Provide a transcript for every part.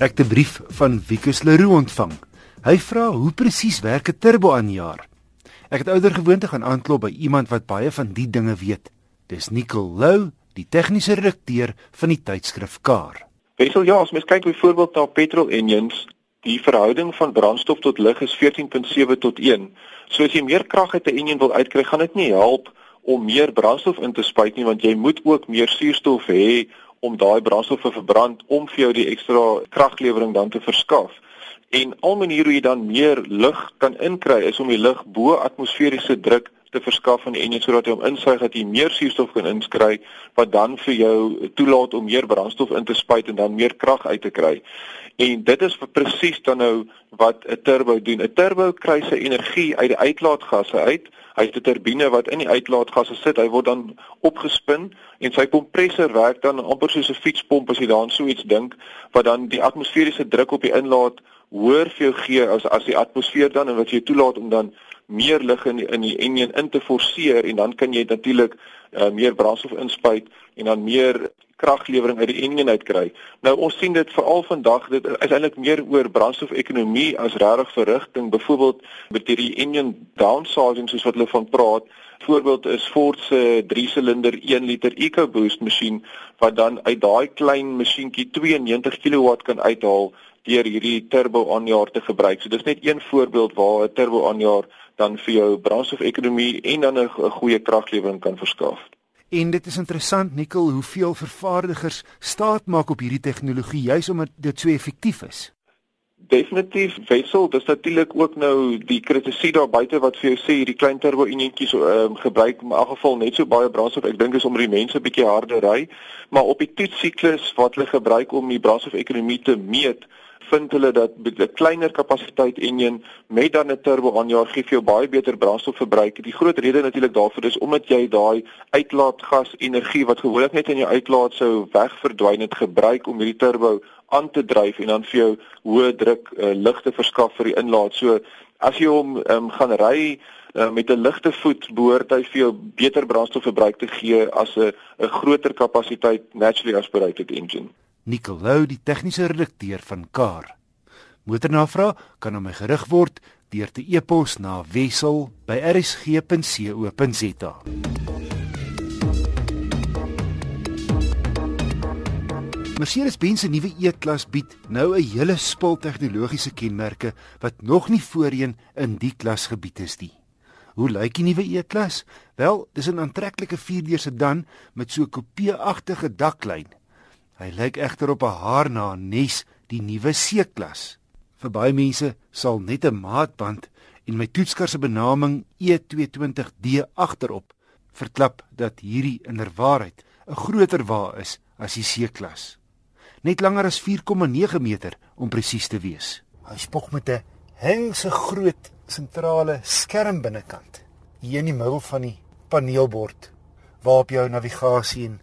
Ek het 'n brief van Wikus Leroux ontvang. Hy vra hoe presies werk 'n turbo aanjaer. Ek het ouer gewoonte gaan aanklop by iemand wat baie van die dinge weet. Dis Nicole Lou, die tegniese redakteur van die tydskrif Car. Wessel, ja, as mens kyk byvoorbeeld na petrol engines, die verhouding van brandstof tot lug is 14.7 tot 1. So as jy meer krag uit 'n engine wil uitkry, gaan dit nie help om meer brandstof in te spuit nie want jy moet ook meer suurstof hê om daai brandstof te verbrand om vir jou die ekstra kraglewering dan te verskaf. En al maniere hoe jy dan meer lug kan inkry is om die lug bo atmosferiese druk te verskaf aan die enjin sodat hy hom insuig dat jy meer suurstof kan inskry wat dan vir jou toelaat om meer brandstof in te spuit en dan meer krag uit te kry. En dit is presies dan nou wat 'n turbo doen. 'n Turbo kry sy energie uit die uitlaatgasse uit. Hy het 'n turbine wat in die uitlaatgasse sit. Hy word dan opgespin en sy kompressor werk dan amper soos 'n fietspomp as jy daaraan so iets dink wat dan die atmosferiese druk op die inlaat hoër vir jou gee as as die atmosfeer dan en wat jy toelaat om dan meer lug in die, in die enjin in te forceer en dan kan jy natuurlik uh, meer brandstof inspuit en dan meer kraglewering uit die enjin uitkry. Nou ons sien dit veral vandag dit is eintlik meer oor brandstofekonomie as regtig verrigting. Byvoorbeeld met hierdie enjin downsizing soos wat hulle van praat. Voorbeeld is Ford se 3-silinder 1 liter EcoBoost masjien wat dan uit daai klein masjienkie 92 kW kan uithaal deur hierdie turbo aanjaer te gebruik. So dis net een voorbeeld waar 'n turbo aanjaer dan vir jou brandstofekonomie en dan 'n goeie kraglewering kan verskaf. En dit is interessant Nikkel hoeveel vervaardigers staat maak op hierdie tegnologie juis omdat dit so effektief is. Definitief wissel, dis natuurlik ook nou die kritisie daar buite wat vir jou sê hierdie klein turbo enjintjies ehm um, gebruik in elk geval net so baie brandstof. Ek dink is om die mense bietjie harder ry, maar op die toetsiklus wat hulle gebruik om die brandstofekonomie te meet, vind hulle dat 'n kleiner kapasiteit enjin met dan 'n turbo aanjaer gee vir jou baie beter brandstofverbruik. Die groot rede natuurlik daarvoor is omdat jy daai uitlaatgas energie wat gewoonlik net in jou uitlaat sou wegverdwyn het gebruik om hierdie turbo aan te dryf en dan vir jou hoë druk uh, lug te verskaf vir die inlaat. So as jy hom um, gaan ry uh, met 'n ligte voet behoort hy vir jou beter brandstofverbruik te gee as 'n 'n groter kapasiteit naturally aspirated engine. Nicolou, die tegniese redakteur van Car. Motornavraag kan aan my gerig word deur te e-pos na wissel@rsg.co.za. Mercedes-Benz se nuwe E-klas bied nou 'n hele spul tegnologiese kenmerke wat nog nie voorheen in die klas gebied is nie. Hoe lyk die nuwe E-klas? Wel, dis 'n aantreklike 4-deur sedan met so 'n coupe-agtige daklyn Hy lyk egter op 'n haar na 'n nes die nuwe C-klas. Vir baie mense sal net 'n maatband en my toetskar se benaming E220D agterop verklap dat hierdie inderwaarheid 'n groter wa is as die C-klas. Net langer as 4,9 meter om presies te wees. Hy spog met 'n hengse groot sentrale skerm binnekant hier in die middel van die paneelbord waarop jou navigasie en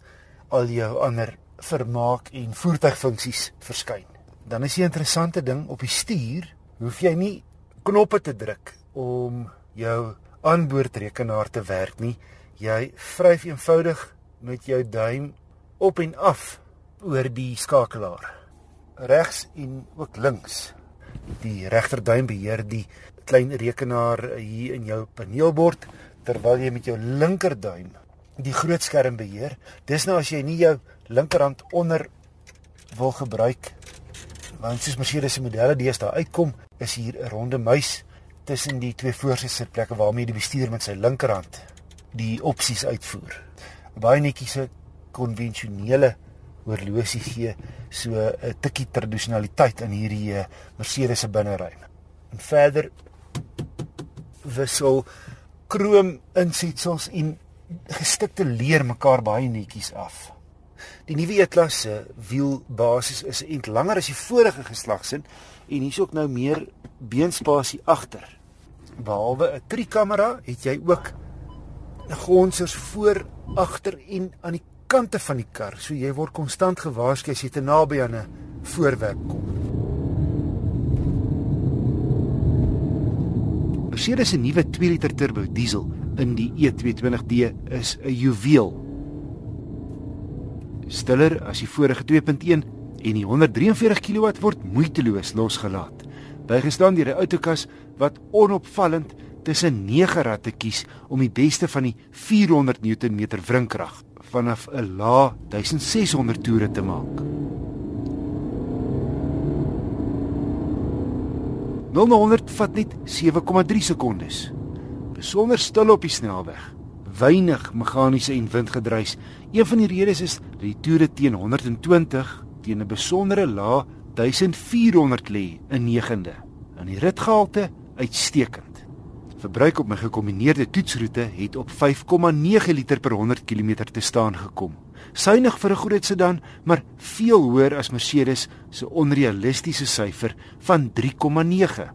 al jou ander vermaak en voertuigfunksies verskyn. Dan is 'n interessante ding op die stuur, hoef jy nie knoppe te druk om jou aanboordrekenaar te werk nie. Jy vryf eenvoudig met jou duim op en af oor die skakelaar. Regs en ook links. Die regterduim beheer die klein rekenaar hier in jou paneelbord terwyl jy met jou linkerduim die groot skerm beheer. Dis nou as jy nie jou linkerhand onder wil gebruik want soos Mercedes se modelle deesdae uitkom, is hier 'n ronde muis tussen die twee voorste sitplekke waarmee die bestuurder met sy linkerhand die opsies uitvoer. Baie netjiese konvensionele horlosie gee so 'n tikkie tradisionaliteit in hierdie eh, Mercedes se binneruim. En verder wissel krom insetsels en gestikte leer mekaar baie netjies af. Die nuwe E-klas se wielbasis is int langer as die vorige geslagsin en hier's ook nou meer beenspasie agter. Behalwe 'n trikamera het jy ook gonsers voor, agter en aan die kante van die kar, so jy word konstant gewaarsku as jy te naby aan 'n voorwerp kom. Mercedes se nuwe 2 liter turbo diesel in die E220d is 'n juweel. Stiller as die vorige 2.1 en die 143 kW word moeiteloos losgelaat. Bygestaan deur 'n outokas wat onopvallend tussen 9 ratte kies om die beste van die 400 Nm wrinkrag vanaf 'n lae 1600 toere te maak. 0-100 vat net 7,3 sekondes. Besonder stil op die snelweg. Weinig meganiese en windgedruis. Een van die redes is dat die toere teen 120 teen 'n besondere lae 1400 lê in negende. In die ritgehalte uitstekend. Verbruik op my gekombineerde toetsroete het op 5,9 liter per 100 km te staan gekom. Suinig vir 'n groot sedan, maar veel hoër as Mercedes se onrealistiese syfer van 3,9.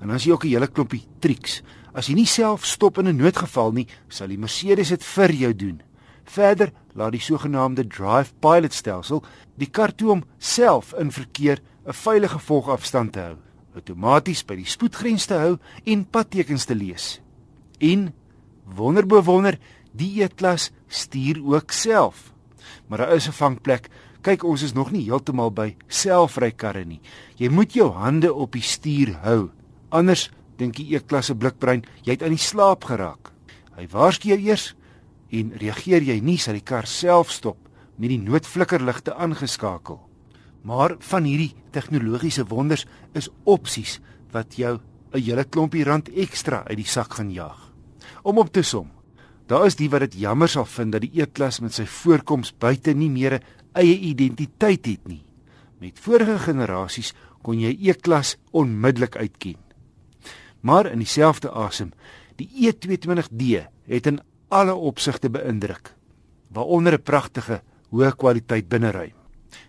En dan is hier ook 'n hele klompie triks. As jy nie self stop in 'n noodgeval nie, sal die Mercedes dit vir jou doen. Verder laat die sogenaamde Drive Pilot stelsel die kar toe om self in verkeer 'n veilige volgafstand te hou outomaties by die spoedgrens te hou en padtekens te lees. En wonder, die E-klas stuur ook self. Maar daar is 'n vangplek. Kyk, ons is nog nie heeltemal by selfrykarre nie. Jy moet jou hande op die stuur hou. Anders dink die E-klas se blikbrein jy het aan die slaap geraak. Hy waarsku jou eers en reageer jy nie, sal die kar self stop met die noodflikkerligte aangeskakel. Maar van hierdie tegnologiese wonders is opsies wat jou 'n hele klompie rand ekstra uit die sak gaan jaag. Om op te som. Daar is die wat dit jammer sal vind dat die E-klas met sy voorkoms buite nie meer 'n eie identiteit het nie. Met vorige generasies kon jy E-klas onmiddellik uitken. Maar in dieselfde asem, die E22D het in alle opsigte beïndruk, waaronder 'n pragtige hoë kwaliteit binneruim.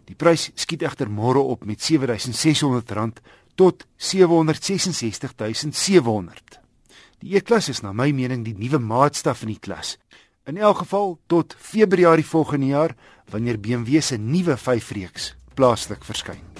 Die prys skiet egter môre op met R7600 tot R766700. Die E-klas is na my mening die nuwe maatstaf in die klas. In elk geval tot Februarie volgende jaar wanneer BMW se nuwe 5-reeks plaaslik verskyn.